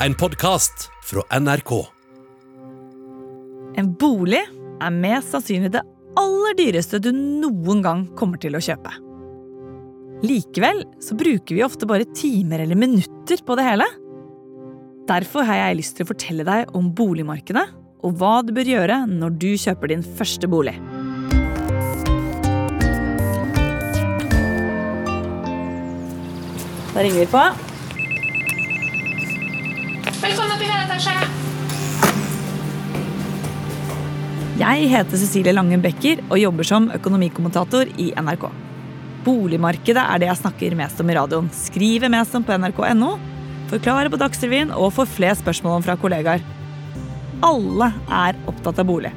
en podkast fra NRK. En bolig er mest sannsynlig det aller dyreste du noen gang kommer til å kjøpe. Likevel så bruker vi ofte bare timer eller minutter på det hele. Derfor har jeg lyst til å fortelle deg om boligmarkedet og hva du bør gjøre når du kjøper din første bolig. Da ringer vi på. Velkommen til fjerde etasje. Jeg heter Cecilie Langen Becker og jobber som økonomikommentator i NRK. Boligmarkedet er det jeg snakker mest om i radioen, skriver mest om på nrk.no, forklarer på Dagsrevyen og får flest spørsmål om fra kollegaer. Alle er opptatt av bolig.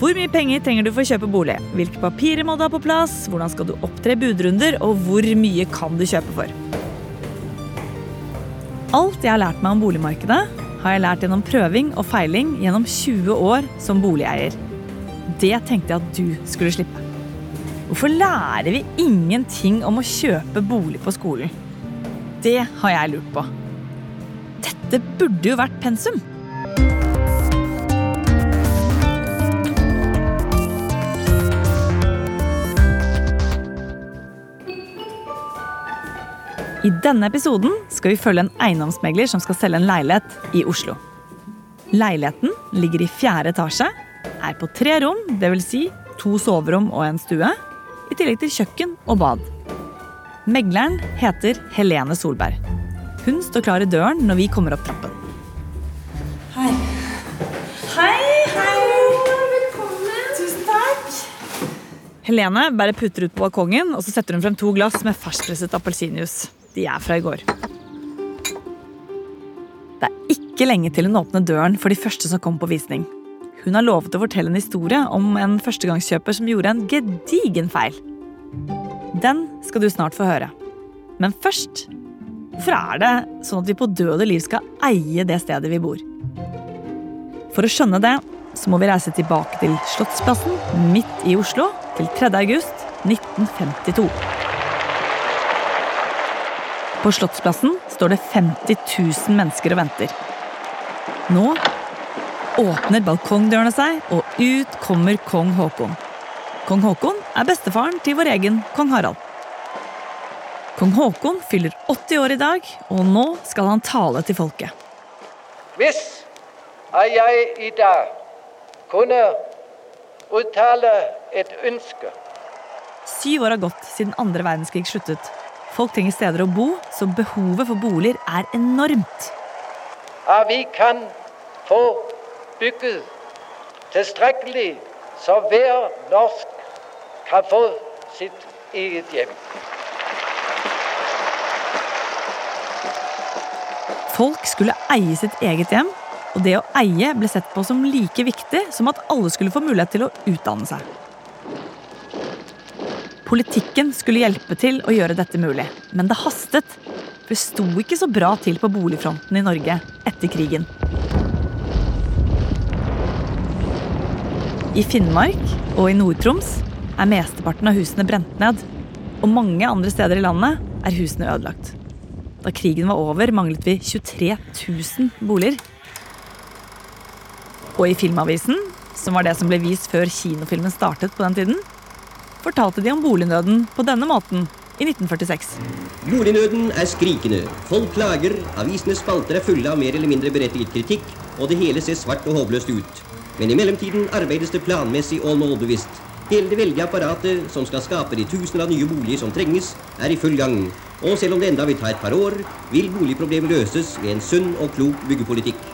Hvor mye penger trenger du for å kjøpe bolig? Hvilke papirer må du ha på plass? Hvordan skal du opptre budrunder? Og hvor mye kan du kjøpe for? Alt jeg har lært meg om boligmarkedet, har jeg lært gjennom prøving og feiling gjennom 20 år som boligeier. Det tenkte jeg at du skulle slippe. Hvorfor lærer vi ingenting om å kjøpe bolig på skolen? Det har jeg lurt på. Dette burde jo vært pensum. I denne episoden skal vi følge en eiendomsmegler som skal selge en leilighet i Oslo. Leiligheten ligger i fjerde etasje, er på tre rom, dvs. Si to soverom og en stue, i tillegg til kjøkken og bad. Megleren heter Helene Solberg. Hun står klar i døren når vi kommer opp trappen. Hei. Hei, hei. Velkommen. Tusen takk. Helene bærer puter ut på balkongen og så setter hun frem to glass med ferskpresset appelsinjuice. De er fra i går. Det er ikke lenge til hun åpner døren for de første som kommer på visning. Hun har lovet å fortelle en historie om en førstegangskjøper som gjorde en gedigen feil. Den skal du snart få høre. Men først Hvorfor er det sånn at vi på død og liv skal eie det stedet vi bor? For å skjønne det så må vi reise tilbake til Slottsplassen midt i Oslo til 3. august 1952. På Slottsplassen står det 50 000 mennesker og venter. Nå åpner balkongdørene seg, og ut kommer kong Haakon. Kong Haakon er bestefaren til vår egen kong Harald. Kong Haakon fyller 80 år i dag, og nå skal han tale til folket. Hvis jeg i dag kunne uttale et ønske Syv år har gått siden andre verdenskrig sluttet. Folk trenger steder å bo, så behovet for boliger er enormt. Ja, vi kan få bygget tilstrekkelig så hver norsk kan få sitt eget hjem. Folk skulle eie sitt eget hjem, og det å eie ble sett på som like viktig som at alle skulle få mulighet til å utdanne seg. Politikken skulle hjelpe til å gjøre dette mulig, men det hastet. For det sto ikke så bra til på boligfronten i Norge etter krigen. I Finnmark og i Nord-Troms er mesteparten av husene brent ned. Og mange andre steder i landet er husene ødelagt. Da krigen var over, manglet vi 23 000 boliger. Og i Filmavisen, som var det som ble vist før kinofilmen startet på den tiden, fortalte de om bolignøden på denne måten i 1946. Bolignøden er skrikende. Folk klager, avisenes spalter er fulle av mer eller mindre berettiget kritikk, og det hele ser svart og håpløst ut. Men i mellomtiden arbeides det planmessig og målbevisst. Hele det veldige apparatet som skal skape de tusener av nye boliger som trenges, er i full gang. Og selv om det enda vil ta et par år, vil boligproblemet løses ved en sunn og klok byggepolitikk.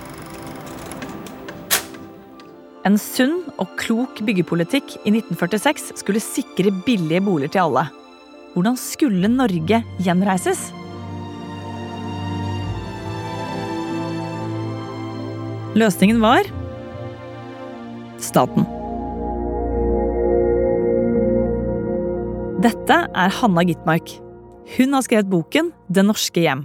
En sunn og klok byggepolitikk i 1946 skulle sikre billige boliger til alle. Hvordan skulle Norge gjenreises? Løsningen var staten. Dette er Hanna Gitmark. Hun har skrevet boken Det norske hjem.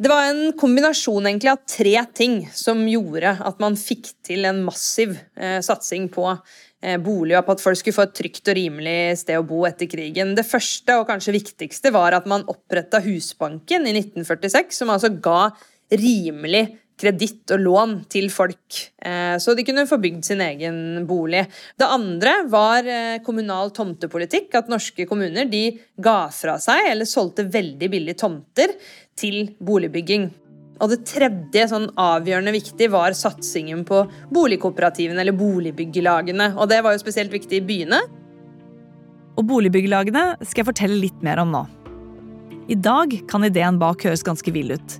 Det var en kombinasjon egentlig av tre ting som gjorde at man fikk til en massiv eh, satsing på eh, bolig, og på at folk skulle få et trygt og rimelig sted å bo etter krigen. Det første og kanskje viktigste var at man oppretta Husbanken i 1946, som altså ga rimelig kreditt og lån til folk, eh, så de kunne få bygd sin egen bolig. Det andre var eh, kommunal tomtepolitikk. At norske kommuner de ga fra seg eller solgte veldig billige tomter til boligbygging. Og det tredje sånn avgjørende viktig var satsingen på boligkooperativene eller boligbyggelagene. Og det var jo spesielt viktig i byene. Og boligbyggelagene skal jeg fortelle litt mer om nå. I dag kan ideen bak høres ganske vill ut.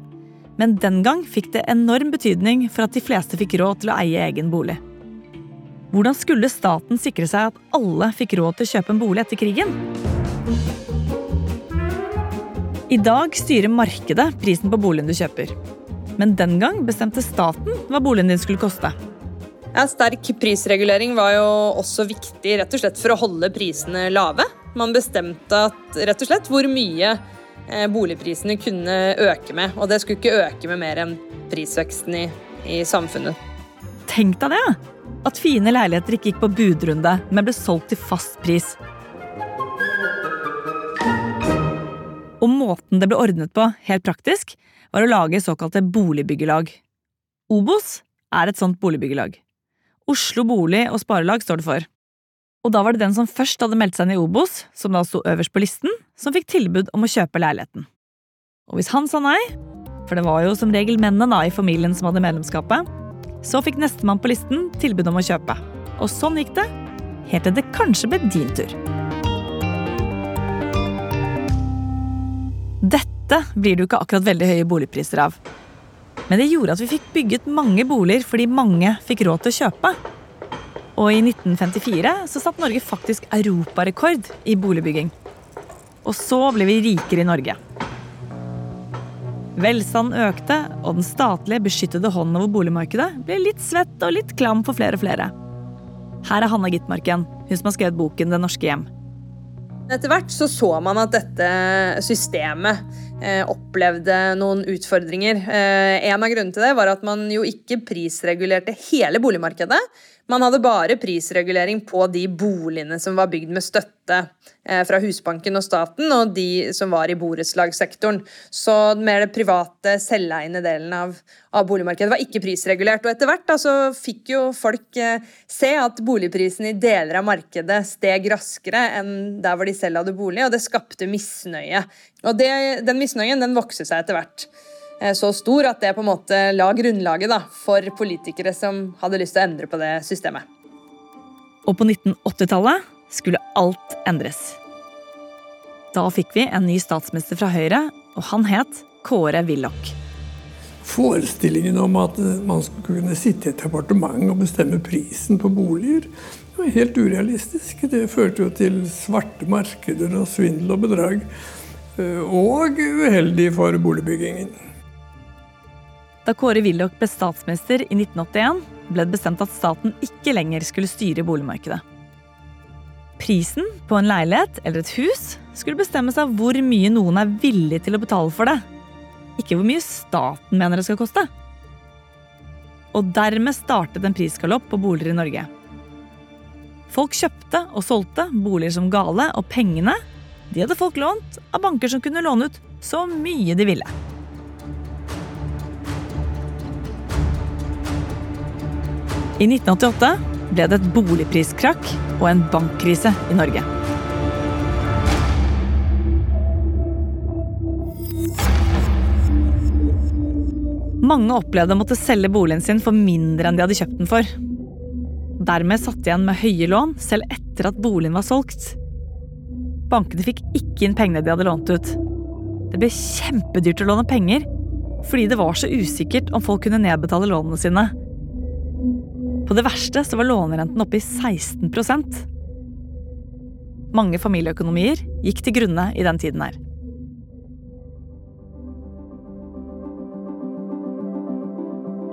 Men den gang fikk det enorm betydning for at de fleste fikk råd til å eie egen bolig. Hvordan skulle staten sikre seg at alle fikk råd til å kjøpe en bolig etter krigen? I dag styrer markedet prisen på boligen du kjøper. Men den gang bestemte staten hva boligen din skulle koste. Ja, sterk prisregulering var jo også viktig rett og slett for å holde prisene lave. Man bestemte at, rett og slett hvor mye boligprisene kunne øke med. Og det skulle ikke øke med mer enn prisveksten i, i samfunnet. Tenk deg det! At fine leiligheter ikke gikk på budrunde, men ble solgt til fast pris. Og måten det ble ordnet på, helt praktisk, var å lage såkalte boligbyggelag. Obos er et sånt boligbyggelag. Oslo Bolig og Sparelag står det for. Og da var det den som først hadde meldt seg inn i Obos, som da sto øverst på listen, som fikk tilbud om å kjøpe leiligheten. Og hvis han sa nei, for det var jo som regel mennene i familien som hadde medlemskapet, så fikk nestemann på listen tilbud om å kjøpe. Og sånn gikk det, helt til det kanskje ble din tur. Dette blir det jo ikke akkurat veldig høye boligpriser av. Men det gjorde at vi fikk bygget mange boliger fordi mange fikk råd til å kjøpe. Og i 1954 så satte Norge faktisk europarekord i boligbygging. Og så ble vi rikere i Norge. Velstanden økte, og den statlige beskyttede hånden over boligmarkedet ble litt svett og litt klam for flere og flere. Her er Hanna Gitmarken, hun som har skrevet boken 'Det norske hjem'. Etter hvert så, så man at dette systemet eh, opplevde noen utfordringer. Eh, en av grunnene til det var at man jo ikke prisregulerte hele boligmarkedet, man hadde bare prisregulering på de boligene som var bygd med støtte eh, fra Husbanken og staten, og de som var i borettslagssektoren. Så mer det private, selveiende delen av, av, boligmarkedet var ikke prisregulert. Og etter hvert da, så fikk jo folk eh, se at boligprisen i deler av markedet steg raskere enn der hvor de selv hadde bolig, og det skapte misnøye. Og det, den misnøyen den vokste seg etter hvert. Eh, så stor at det på en måte la grunnlaget da, for politikere som hadde lyst til å endre på det systemet. Og på 1980-tallet skulle alt endres. Da fikk vi en ny statsminister fra Høyre, og han het Kåre Willoch. Forestillingen om at man skulle kunne sitte i et departement og bestemme prisen på boliger, det var helt urealistisk. Det førte jo til svarte markeder og svindel og bedrag. Eh, og uheldig for boligbyggingen. Da Kåre Willoch ble statsminister i 1981, ble det bestemt at staten ikke lenger skulle styre boligmarkedet. Prisen på en leilighet eller et hus skulle bestemmes av hvor mye noen er villig til å betale for det. Ikke hvor mye staten mener det skal koste. Og dermed startet en prisgalopp på boliger i Norge. Folk kjøpte og solgte boliger som gale, og pengene de hadde folk lånt av banker som kunne låne ut så mye de ville. I 1988 ble det et boligpriskrakk og en bankkrise i Norge. Mange opplevde å måtte selge boligen sin for mindre enn de hadde kjøpt den for. Dermed satt de igjen med høye lån selv etter at boligen var solgt. Bankene fikk ikke inn pengene de hadde lånt ut. Det ble kjempedyrt å låne penger fordi det var så usikkert om folk kunne nedbetale lånene sine. På det verste så var lånerenten oppe i 16% Mange familieøkonomier gikk til grunne i den tiden her.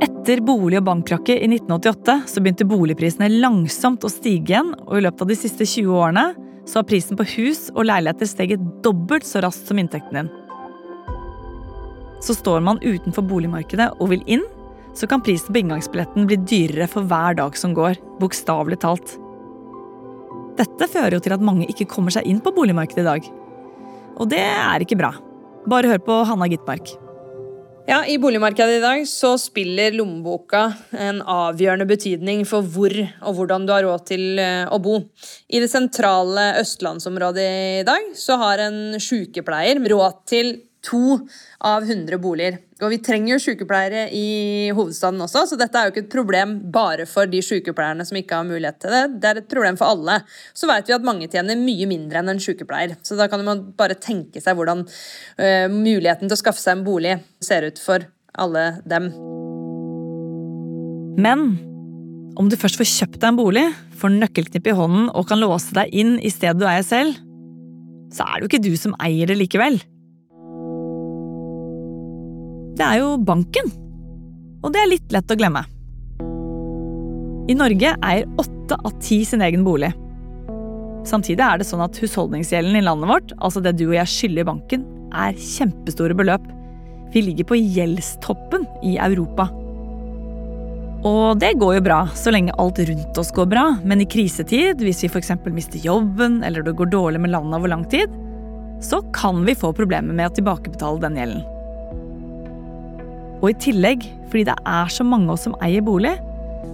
Etter bolig- og bankkrakket i 1988 så begynte boligprisene langsomt å stige igjen, og i løpet av de siste 20 årene så har prisen på hus og leiligheter steget dobbelt så raskt som inntekten din. Så står man utenfor boligmarkedet og vil inn, så kan prisen på inngangsbilletten bli dyrere for hver dag som går. Bokstavelig talt. Dette fører jo til at mange ikke kommer seg inn på boligmarkedet i dag. Og det er ikke bra. Bare hør på Hanna Gitmark. Ja, I boligmarkedet i dag så spiller lommeboka en avgjørende betydning for hvor og hvordan du har råd til eh, å bo. I det sentrale østlandsområdet i dag så har en sykepleier råd til to av 100 boliger. Og vi trenger jo sykepleiere i hovedstaden også, så dette er jo ikke et problem bare for de sykepleierne som ikke har mulighet til det. Det er et problem for alle. Så vet vi at mange tjener mye mindre enn en sykepleier. Så da kan man bare tenke seg hvordan uh, muligheten til å skaffe seg en bolig ser ut for alle dem. Men om du først får kjøpt deg en bolig, får nøkkelknipp i hånden og kan låse deg inn i stedet du eier selv, så er det jo ikke du som eier det likevel det er jo banken. Og det er litt lett å glemme. I Norge eier åtte av ti sin egen bolig. Samtidig er det sånn at husholdningsgjelden i landet vårt, altså det du og jeg skylder banken, er kjempestore beløp. Vi ligger på gjeldstoppen i Europa. Og det går jo bra, så lenge alt rundt oss går bra, men i krisetid, hvis vi f.eks. mister jobben eller det går dårlig med landet over lang tid, så kan vi få problemer med å tilbakebetale den gjelden. Og i tillegg, fordi det er så mange av oss som eier bolig,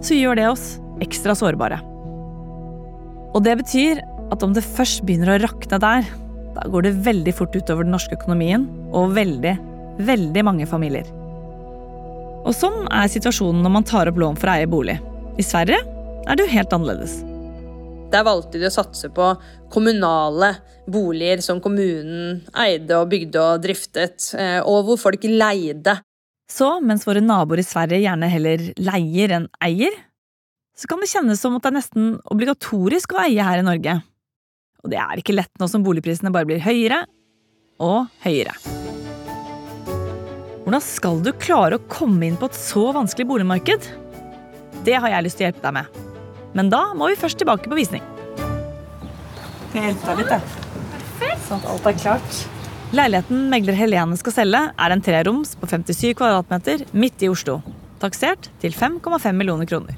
så gjør det oss ekstra sårbare. Og det betyr at om det først begynner å rakne der, da går det veldig fort utover den norske økonomien og veldig, veldig mange familier. Og sånn er situasjonen når man tar opp lån for å eie bolig. I Sverige er det jo helt annerledes. Der valgte de å satse på kommunale boliger som kommunen eide og bygde og driftet, eh, og hvor folk leide så mens våre naboer i Sverige gjerne heller leier enn eier, så kan det kjennes som at det er nesten obligatorisk å eie her i Norge. Og det er ikke lett nå som boligprisene bare blir høyere og høyere. Hvordan skal du klare å komme inn på et så vanskelig boligmarked? Det har jeg lyst til å hjelpe deg med. Men da må vi først tilbake på visning. Kan jeg hjelpe deg litt, jeg? Sånn at alt er klart. Leiligheten megler Helene skal selge, er en treroms på 57 kvadratmeter midt i Oslo. Taksert til 5,5 millioner kroner.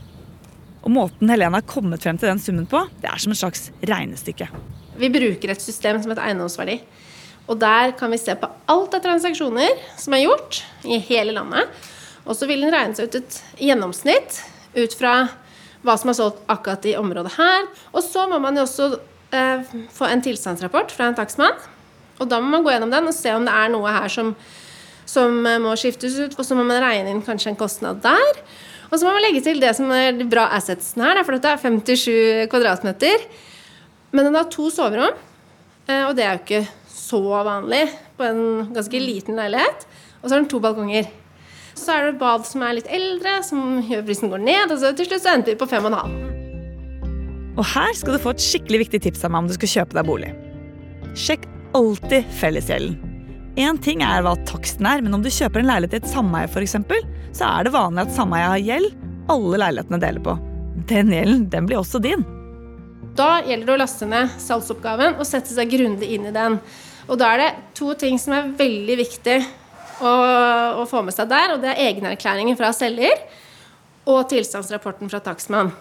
Og Måten Helene har kommet frem til den summen på, det er som et slags regnestykke. Vi bruker et system som heter eiendomsverdi. Og Der kan vi se på alt av transaksjoner som er gjort i hele landet. Og så vil den regne seg ut et gjennomsnitt ut fra hva som er solgt akkurat i området her. Og så må man jo også eh, få en tilstandsrapport fra en takstmann og da må man gå gjennom den og se om det er noe her som, som eh, må skiftes ut. Og så må man regne inn kanskje en kostnad der. Og så må man legge til det som er de bra assetsen her, for dette er 57 kvadratmeter. Men den har to soverom, eh, og det er jo ikke så vanlig på en ganske liten leilighet. Og så har den to balkonger. Så er det et bad som er litt eldre, som gjør prisen går ned. Og så til slutt så endte vi på 5,5. Og her skal du få et skikkelig viktig tips av meg om du skal kjøpe deg bolig. Sjekk alltid fellesgjelden. Én ting er hva taksten er, men om du kjøper en leilighet i et sameie, f.eks., så er det vanlig at sameiet har gjeld alle leilighetene deler på. Den gjelden den blir også din. Da gjelder det å laste ned salgsoppgaven og sette seg grundig inn i den. Og da er det to ting som er veldig viktig å, å få med seg der, og det er egenerklæringen fra selger og tilstandsrapporten fra takstmann.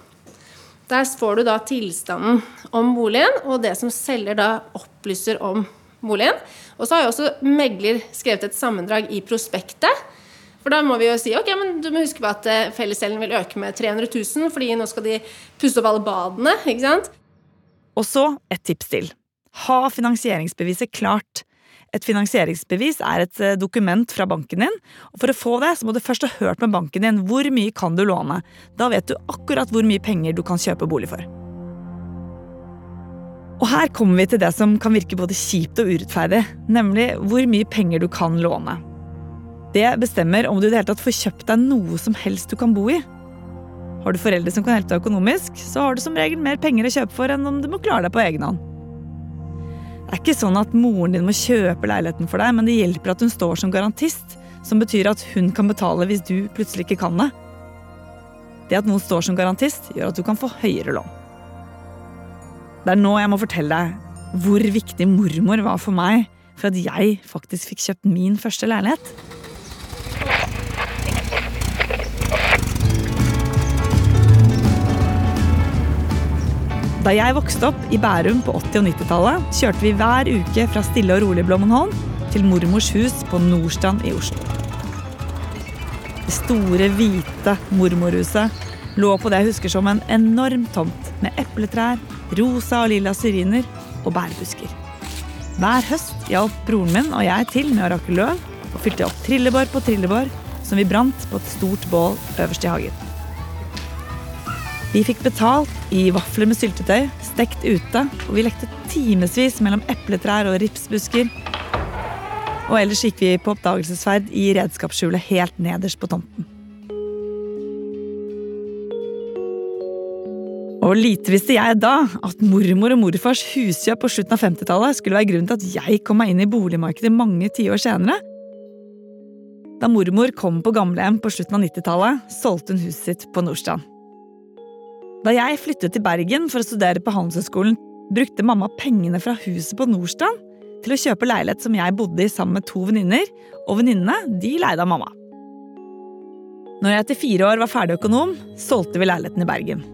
Der får du da tilstanden om boligen, og det som selger da opplyser om boligen. Og så har jo også megler skrevet et sammendrag i prospektet. For da må vi jo si ok, men du må huske på at eh, fellesgjelden vil øke med 300 000, fordi nå skal de pusse opp alle badene. ikke sant? Og så et tips til. Ha finansieringsbeviset klart. Et finansieringsbevis er et eh, dokument fra banken din. og For å få det så må du først ha hørt med banken din hvor mye kan du låne. Da vet du akkurat hvor mye penger du kan kjøpe bolig for. Og her kommer vi til det som kan virke både kjipt og urettferdig, nemlig hvor mye penger du kan låne. Det bestemmer om du i det hele tatt får kjøpt deg noe som helst du kan bo i. Har du foreldre som kan hjelpe deg økonomisk, så har du som regel mer penger å kjøpe for enn om du må klare deg på egen hånd. Det er ikke sånn at moren din må kjøpe leiligheten for deg, men det hjelper at hun står som garantist, som betyr at hun kan betale hvis du plutselig ikke kan det. Det at noen står som garantist, gjør at du kan få høyere lån. Det er nå jeg må fortelle deg hvor viktig mormor var for meg for at jeg faktisk fikk kjøpt min første leilighet. Da jeg vokste opp i Bærum på 80- og 90-tallet, kjørte vi hver uke fra stille og rolig Blommenholm til mormors hus på Nordstrand i Oslo. Det store, hvite mormorhuset lå på det jeg husker som en enorm tomt med epletrær, rosa og lilla syriner og bærbusker. Hver høst hjalp broren min og jeg til med å rakke løv og fylte opp trillebår på trillebår som vi brant på et stort bål øverst i hagen. Vi fikk betalt i vafler med syltetøy, stekt ute, og vi lekte timevis mellom epletrær og ripsbusker. Og ellers gikk vi på oppdagelsesferd i redskapsskjulet helt nederst på tomten. Og lite visste jeg da at mormor og morfars huskjøp på slutten av 50-tallet skulle være grunnen til at jeg kom meg inn i boligmarkedet mange tiår senere. Da mormor kom på gamlehjem på slutten av 90-tallet, solgte hun huset sitt på Nordstrand. Da jeg flyttet til Bergen for å studere på Handelshøyskolen, brukte mamma pengene fra huset på Nordstrand til å kjøpe leilighet som jeg bodde i sammen med to venninner, og venninnene de leide av mamma. Når jeg etter fire år var ferdig økonom, solgte vi leiligheten i Bergen.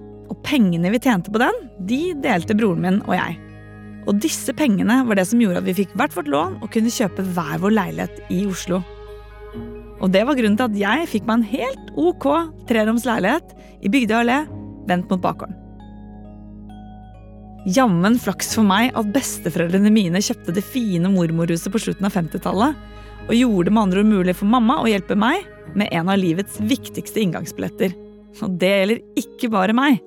Pengene vi tjente på den, de delte broren min og jeg. Og disse pengene var det som gjorde at vi fikk hvert vårt lån og kunne kjøpe hver vår leilighet i Oslo. Og det var grunnen til at jeg fikk meg en helt ok treroms leilighet i Bygdøy allé, vendt mot bakgården. Jammen flaks for meg at besteforeldrene mine kjøpte det fine mormorhuset på slutten av 50-tallet, og gjorde det med andre ord mulig for mamma å hjelpe meg med en av livets viktigste inngangsbilletter. Og det gjelder ikke bare meg.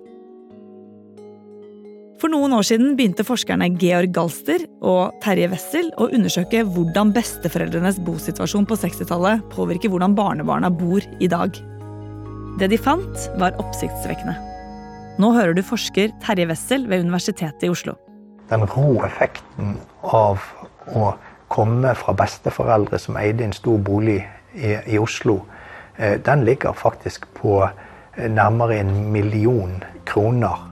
For noen år siden begynte forskerne Georg Galster og Terje Wessel å undersøke hvordan besteforeldrenes bosituasjon på 60-tallet påvirker hvordan barnebarna bor i dag. Det de fant, var oppsiktsvekkende. Nå hører du forsker Terje Wessel ved Universitetet i Oslo. Den rå effekten av å komme fra besteforeldre som eide en stor bolig i, i Oslo, eh, den ligger faktisk på eh, nærmere en million kroner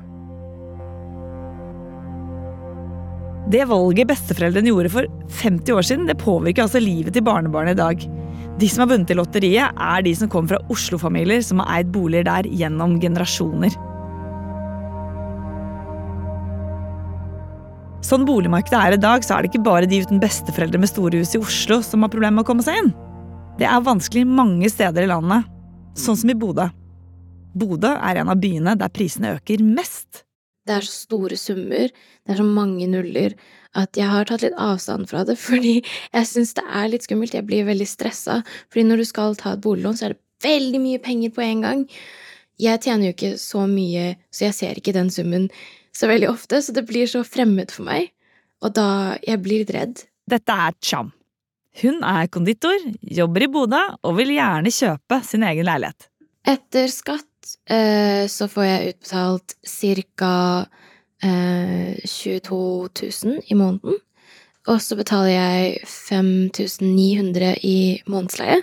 Det valget besteforeldrene gjorde for 50 år siden, det påvirker altså livet til barnebarnet i dag. De som har vunnet i lotteriet, er de som kommer fra Oslo-familier som har eid boliger der gjennom generasjoner. Sånn boligmarkedet er i dag, så er det ikke bare de uten besteforeldre med store hus i Oslo som har problemer med å komme seg inn. Det er vanskelig mange steder i landet, sånn som i Bodø. Bodø er en av byene der prisene øker mest det er så store summer, det er så mange nuller, at jeg har tatt litt avstand fra det, fordi jeg syns det er litt skummelt. Jeg blir veldig stressa, fordi når du skal ta et boliglån, så er det veldig mye penger på en gang. Jeg tjener jo ikke så mye, så jeg ser ikke den summen så veldig ofte, så det blir så fremmed for meg, og da jeg blir litt redd. Dette er Cham. Hun er konditor, jobber i Bodø og vil gjerne kjøpe sin egen leilighet. Etter skatt så får jeg utbetalt ca. Eh, 22 000 i måneden. Og så betaler jeg 5900 i månedsleie.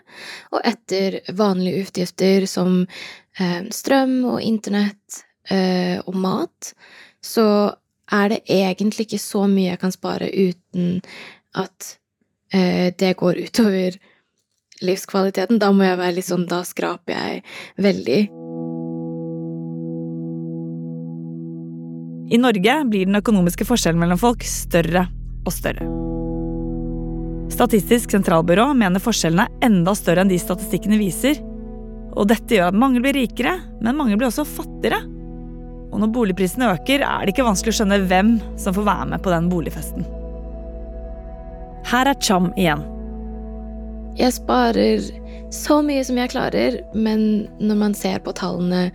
Og etter vanlige utgifter som eh, strøm og internett eh, og mat, så er det egentlig ikke så mye jeg kan spare uten at eh, det går utover livskvaliteten. Da må jeg være litt sånn Da skraper jeg veldig. I Norge blir den økonomiske forskjellen mellom folk større og større. Statistisk sentralbyrå mener forskjellene er enda større enn de statistikkene viser. Og dette gjør at mange blir rikere, men mange blir også fattigere. Og når boligprisene øker, er det ikke vanskelig å skjønne hvem som får være med på den boligfesten. Her er Cham igjen. Jeg sparer så mye som jeg klarer, men når man ser på tallene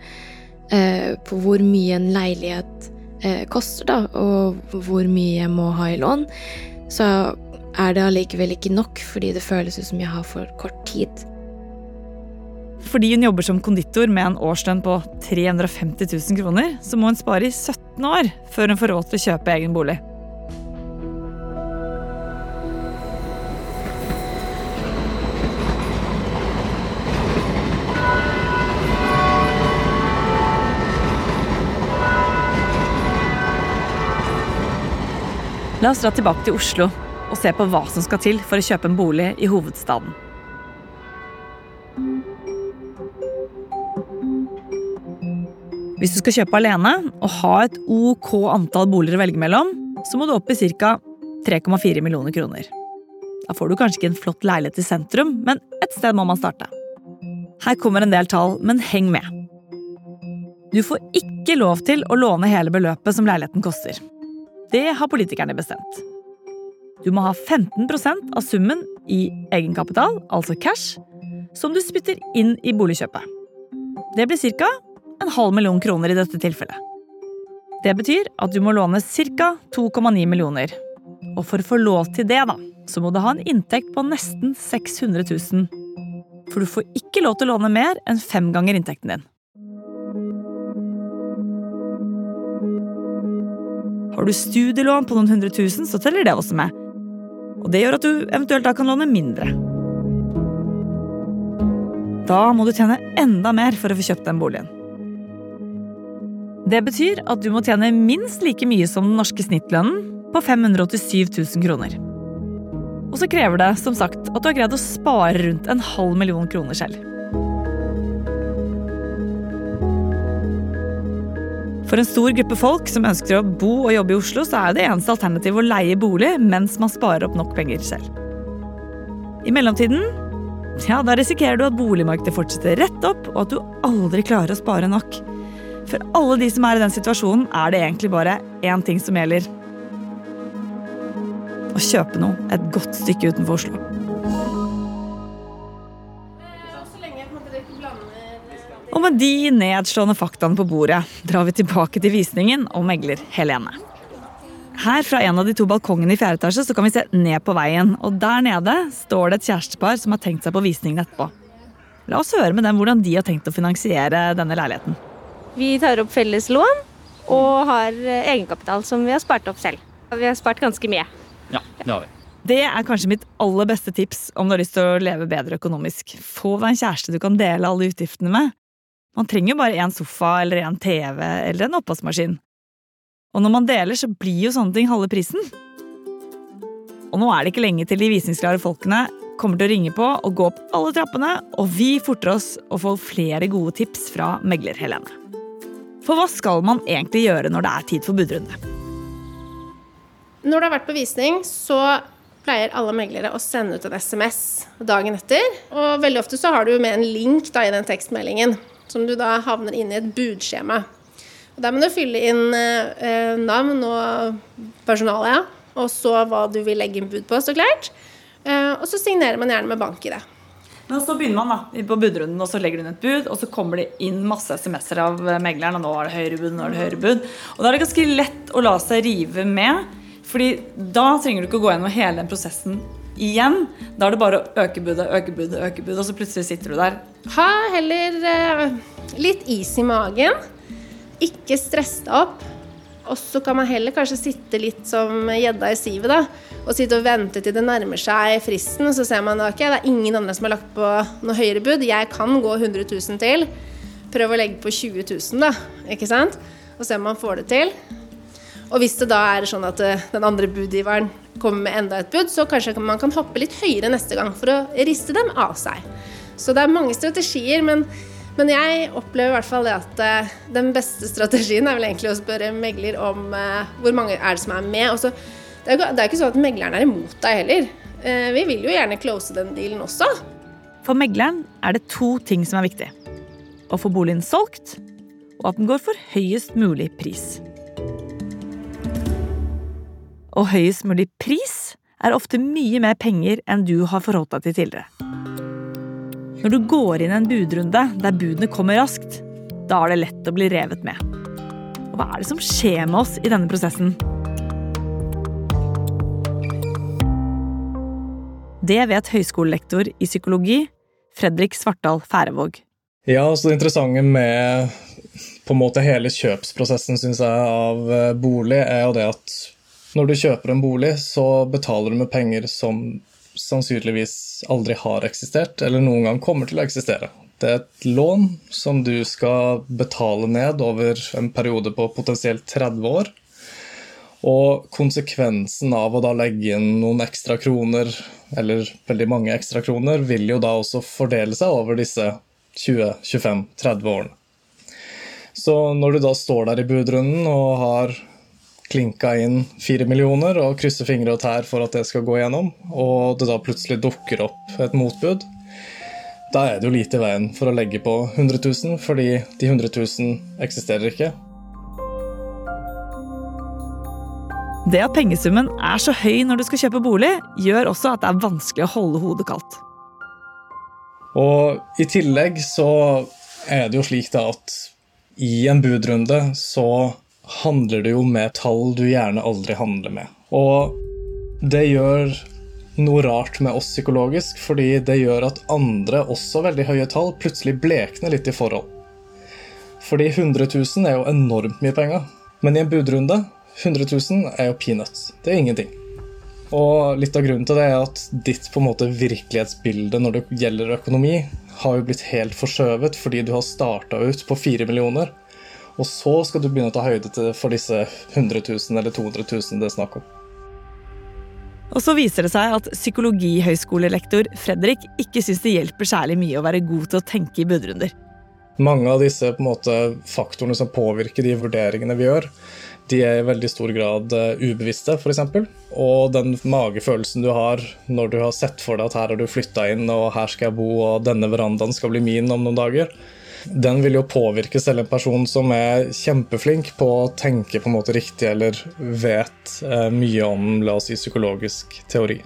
eh, på hvor mye en leilighet koster, da, og hvor mye jeg må ha i lån, så er det allikevel ikke nok, fordi det føles ut som jeg har for kort tid. Fordi hun jobber som konditor med en årslønn på 350 000 kroner, så må hun spare i 17 år før hun får råd til å kjøpe egen bolig. La oss dra tilbake til Oslo og se på hva som skal til for å kjøpe en bolig i hovedstaden. Hvis du skal kjøpe alene og ha et ok antall boliger å velge mellom, så må du opp i ca. 3,4 millioner kroner. Da får du kanskje ikke en flott leilighet i sentrum, men et sted må man starte. Her kommer en del tall, men heng med. Du får ikke lov til å låne hele beløpet som leiligheten koster. Det har politikerne bestemt. Du må ha 15% av summen i egenkapital, altså cash, som du spytter inn i boligkjøpet. Det blir ca. en halv million kroner i dette tilfellet. Det betyr at du må låne ca. 2,9 millioner. Og for å få lov til det, da, så må du ha en inntekt på nesten 600 000. For du får ikke lov til å låne mer enn fem ganger inntekten din. Har du studielån på noen hundre tusen, så teller det også med. Og det gjør at du eventuelt da kan låne mindre. Da må du tjene enda mer for å få kjøpt den boligen. Det betyr at du må tjene minst like mye som den norske snittlønnen på 587 000 kroner. Og så krever det som sagt at du har greid å spare rundt en halv million kroner selv. For en stor gruppe folk som ønsker å bo og jobbe i Oslo, så er det eneste alternativet å leie bolig mens man sparer opp nok penger selv. I mellomtiden ja, da risikerer du at boligmarkedet fortsetter rett opp, og at du aldri klarer å spare nok. For alle de som er i den situasjonen, er det egentlig bare én ting som gjelder. Å kjøpe noe et godt stykke utenfor Oslo. Og med de nedslående faktaene på bordet drar vi tilbake til visningen og megler Helene. Her fra en av de to balkongene i fjerde etasje så kan vi se ned på veien. Og der nede står det et kjærestepar som har tenkt seg på visningen etterpå. La oss høre med dem hvordan de har tenkt å finansiere denne leiligheten. Vi tar opp felles lån og har egenkapital som vi har spart opp selv. Vi har spart ganske mye. Ja, det har vi. Det er kanskje mitt aller beste tips om du har lyst til å leve bedre økonomisk. Få deg en kjæreste du kan dele alle utgiftene med. Man trenger jo bare én sofa eller en TV eller en oppvaskmaskin. Og når man deler, så blir jo sånne ting halve prisen. Og nå er det ikke lenge til de visningsklare folkene kommer til å ringe på og gå opp alle trappene, og vi forter oss å få flere gode tips fra megler Helene. For hva skal man egentlig gjøre når det er tid for budrunde? Når du har vært på visning, så pleier alle meglere å sende ut en SMS dagen etter. Og veldig ofte så har du med en link da, i den tekstmeldingen, som du da havner inn i et budskjema. Og Der må du fylle inn eh, navn og personale, ja. og så hva du vil legge inn bud på, så klart. Eh, og så signerer man gjerne med bank i det. Men så begynner man da, på budrunden, og så legger du inn et bud, og så kommer det inn masse SMS-er av megleren, og nå er det høyere bud, nå er det høyere bud. Og da er det ganske lett å la seg rive med, fordi da trenger du ikke å gå gjennom hele den prosessen igjen. Da er det bare å øke budet, øke budet, øke budet, og så plutselig sitter du der. Ha heller eh, litt is i magen. Ikke stress deg opp. Og så kan man heller kanskje sitte litt som gjedda i sivet, da. Og sitte og vente til det nærmer seg fristen, og så ser man ok, det er ingen andre som har lagt på noe høyere bud. Jeg kan gå 100 000 til. Prøv å legge på 20 000, da. Ikke sant? Og se om man får det til. Og hvis det da er sånn at eh, den andre budgiveren kommer med enda et bud, så kanskje man kan hoppe litt høyere neste gang for å riste dem av seg. Så det er mange strategier, men, men jeg opplever i hvert fall at uh, den beste strategien er vel egentlig å spørre megler om uh, hvor mange er det som er med. Også, det er jo ikke sånn at megleren er imot deg heller. Vi vil jo gjerne close den dealen også. For megleren er det to ting som er viktig. Å få boligen solgt, og at den går for høyest mulig pris. Og høyest mulig pris er ofte mye mer penger enn du har forholdt deg til tidligere. Når du går inn en budrunde der budene kommer raskt, da er det lett å bli revet med. Og hva er det som skjer med oss i denne prosessen? Det vet høyskolelektor i psykologi Fredrik Svartdal Færevåg. Ja, altså Det interessante med på en måte hele kjøpsprosessen synes jeg, av eh, bolig, er jo det at når du kjøper en bolig, så betaler du med penger som sannsynligvis aldri har eksistert, eller noen gang kommer til å eksistere. Det er et lån som du skal betale ned over en periode på potensielt 30 år. Og konsekvensen av å da legge inn noen ekstra kroner, eller veldig mange ekstra kroner, vil jo da også fordele seg over disse 20-25-30 årene. Så når du da står der i budrunden og har klinka inn fire millioner og krysser fingre og tær for at det skal gå gjennom, og det da plutselig dukker opp et motbud, Da er det jo lite i veien for å legge på 100 000, fordi de 100 000 eksisterer ikke. Det at pengesummen er så høy når du skal kjøpe bolig, gjør også at det er vanskelig å holde hodet kaldt. Og i tillegg så er det jo slik da at i en budrunde så handler du jo med tall du gjerne aldri handler med. Og det gjør noe rart med oss psykologisk, fordi det gjør at andre, også veldig høye tall, plutselig blekner litt i forhold. Fordi 100 000 er jo enormt mye penger. Men i en budrunde 100 000 er jo peanuts. Det er ingenting. Og litt av grunnen til det er at ditt på en måte virkelighetsbilde når det gjelder økonomi, har jo blitt helt forskjøvet fordi du har starta ut på 4 millioner, og så skal du begynne å ta høyde for disse 100 000 eller 200 000 det er snakk om. Og så viser det seg at psykologihøyskolelektor Fredrik ikke syns det hjelper særlig mye å være god til å tenke i budrunder. Mange av disse måte, faktorene som påvirker de vurderingene vi gjør, de er i veldig stor grad uh, ubevisste, f.eks. Og den magefølelsen du har når du har sett for deg at her har du flytta inn, og her skal jeg bo, og denne verandaen skal bli min om noen dager, den vil jo påvirke selv en person som er kjempeflink på å tenke på en måte riktig, eller vet uh, mye om la oss si, psykologisk teori.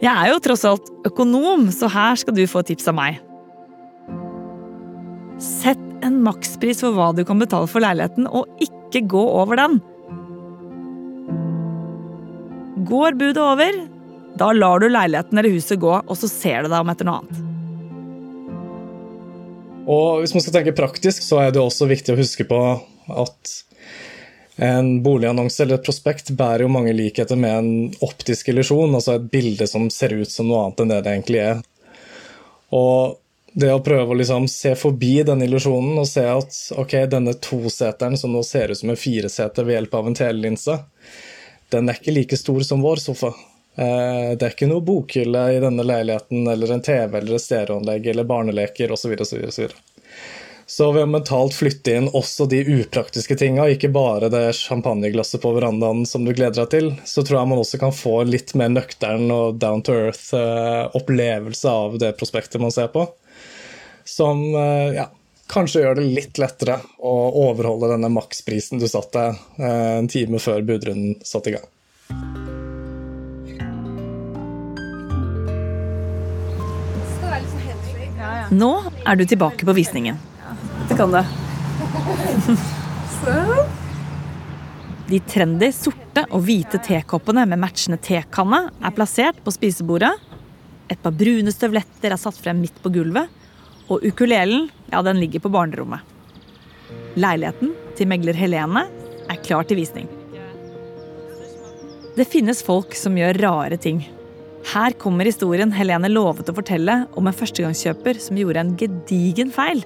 Jeg er jo tross alt økonom, så her skal du få tips av meg. Sett en makspris for hva du kan betale for leiligheten, og ikke gå over den. Går budet over, da lar du leiligheten eller huset gå, og så ser du deg om etter noe annet. Og hvis man skal tenke praktisk, så er det også viktig å huske på at en boligannonse eller et prospekt bærer jo mange likheter med en optisk illusjon, altså et bilde som ser ut som noe annet enn det det egentlig er. Og det å prøve å liksom se forbi den illusjonen og se at ok, denne toseteren som nå ser ut som en fireseter ved hjelp av en telelinse, den er ikke like stor som vår sofa. Eh, det er ikke noe bokhylle i denne leiligheten eller en TV eller et stereoanlegg eller barneleker osv. videre Så ved å mentalt flytte inn også de upraktiske tinga, ikke bare det champagneglasset på verandaen som du gleder deg til, så tror jeg man også kan få litt mer nøktern og down to earth eh, av det prospektet man ser på som eh, ja, kanskje gjør det litt lettere å overholde denne maksprisen du satte en time før budrunden satte i gang. Nå er du tilbake på visningen. Det kan det. De trendy sorte og hvite tekoppene med matchende tekanne er plassert på spisebordet. Et par brune støvletter er satt frem midt på gulvet, og ukulelen, ja, den ligger på barnerommet. Leiligheten til megler Helene er klar til visning. Det finnes folk som gjør rare ting. Her kommer historien Helene lovet å fortelle om en førstegangskjøper som gjorde en gedigen feil.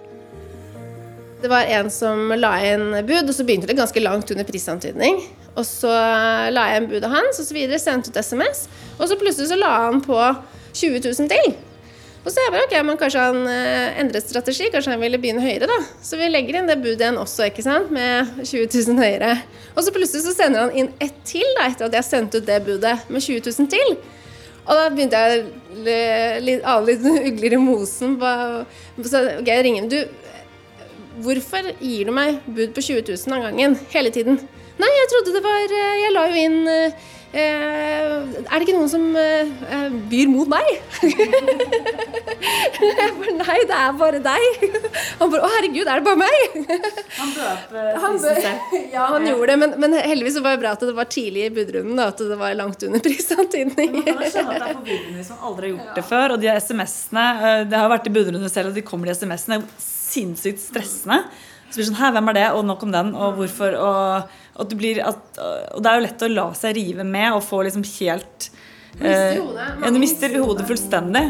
Det var en som la inn bud, og så begynte det ganske langt under prisantydning. Og så la jeg inn budet hans, og så videre, sendte ut SMS. Og så plutselig så la han på 20 000 til. Og så er jeg bare, ok, men Kanskje han eh, endret strategi, kanskje han ville begynne høyere. da. Så vi legger inn det budet igjen også, ikke sant, med 20 000 høyere. Og så plutselig så sender han inn ett til da, etter at jeg sendte ut det budet med 20 000 til. Og da begynte jeg å ane litt ugler i mosen. Så ok, jeg ringer du, Hvorfor gir du meg bud på 20 000 av gangen hele tiden? Nei, jeg trodde det var eh, Jeg la jo inn Eh, er det ikke noen som eh, eh byr mot meg? jeg bare Nei, det er bare deg. Han bare Å, herregud, er det bare meg? han bøp prisen selv. Ja, han gjorde det, men, men, heldigvis var det bra at det var tidlig i budrunden. At det var langt under prisantydning. Man kan skjønne at det er forvirrende hvis man aldri har gjort det før. Og de SMS-ene eh, Det har vært i budrunde selv, og de kommer de SMS-ene. Sinnssykt stressende. Så blir det sånn Hæ, hvem er det? Og nok om den, og hvorfor? Og, og, blir, at, og det er jo lett å la seg rive med og få liksom helt eh, ja, Du mister hodet fullstendig.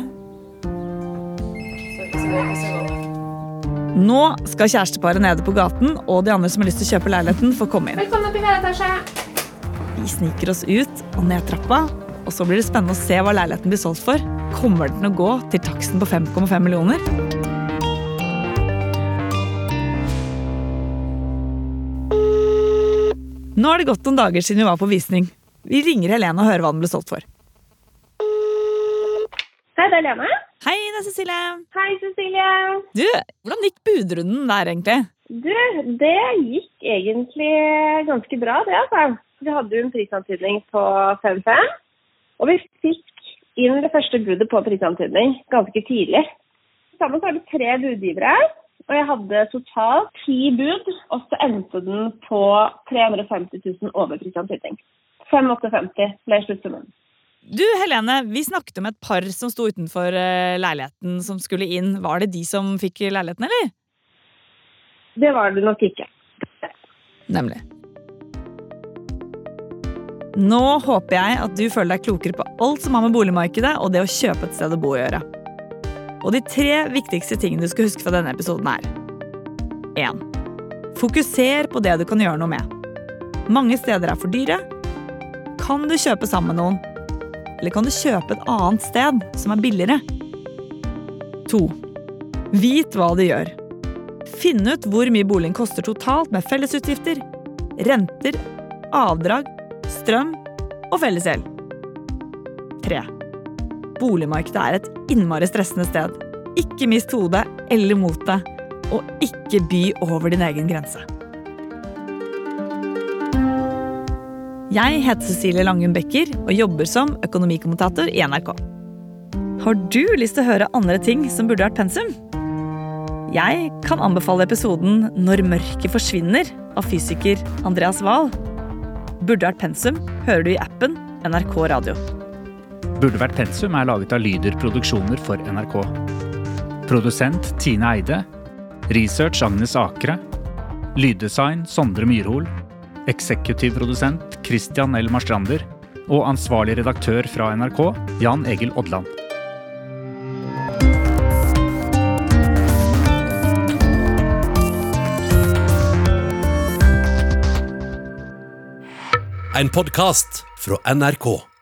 Nå skal kjæresteparet nede på gaten og de andre som har lyst til å kjøpe leiligheten, få komme inn. Velkommen opp i hver etasje. Vi sniker oss ut og ned trappa, og så blir det spennende å se hva leiligheten blir solgt for. Kommer den å gå til taksten på 5,5 millioner? Nå har det gått noen dager siden vi var på visning. Vi ringer Helene og hører hva den ble solgt for. Hei, det er Lene. Hei, det er Cecilie. Hei, Cecilie. Du, hvordan gikk budrunden der, egentlig? Du, det gikk egentlig ganske bra, det, altså. Vi hadde jo en prisantydning på 5-5, og vi fikk inn det første budet på prisantydning ganske tidlig. Sammen så har vi tre budgivere, og jeg hadde totalt ti bud, og så endte den på 350 000 over prisantydning. 5850 ble sluttsummen. Du, Helene, vi snakket om et par som sto utenfor eh, leiligheten som skulle inn. Var det de som fikk leiligheten, eller? Det var det nok ikke. Nemlig. Nå håper jeg at du føler deg klokere på alt som har med boligmarkedet og det å kjøpe et sted å bo å gjøre. Og de tre viktigste tingene du skal huske fra denne episoden er 1. Fokuser på det du kan gjøre noe med. Mange steder er for dyre. Kan du kjøpe sammen med noen? Eller kan du kjøpe et annet sted som er billigere? 2. Vit hva du gjør. Finn ut hvor mye boligen koster totalt med fellesutgifter, renter, avdrag, strøm og fellesgjeld. 3. Boligmarkedet er et innmari stressende sted. Ikke mist hodet eller motet, og ikke by over din egen grense. Jeg heter Cecilie Langum Becker og jobber som økonomikommentator i NRK. Har du lyst til å høre andre ting som burde vært pensum? Jeg kan anbefale episoden 'Når mørket forsvinner' av fysiker Andreas Wahl. Burde vært pensum hører du i appen NRK Radio. Burde vært pensum er laget av Lyder Produksjoner for NRK. Produsent Tine Eide. Research Agnes Akre. Lyddesign Sondre Myrhol. Eksekutiv produsent Christian L. Marstrander. Og ansvarlig redaktør fra NRK, Jan Egil Odland. En podkast fra NRK.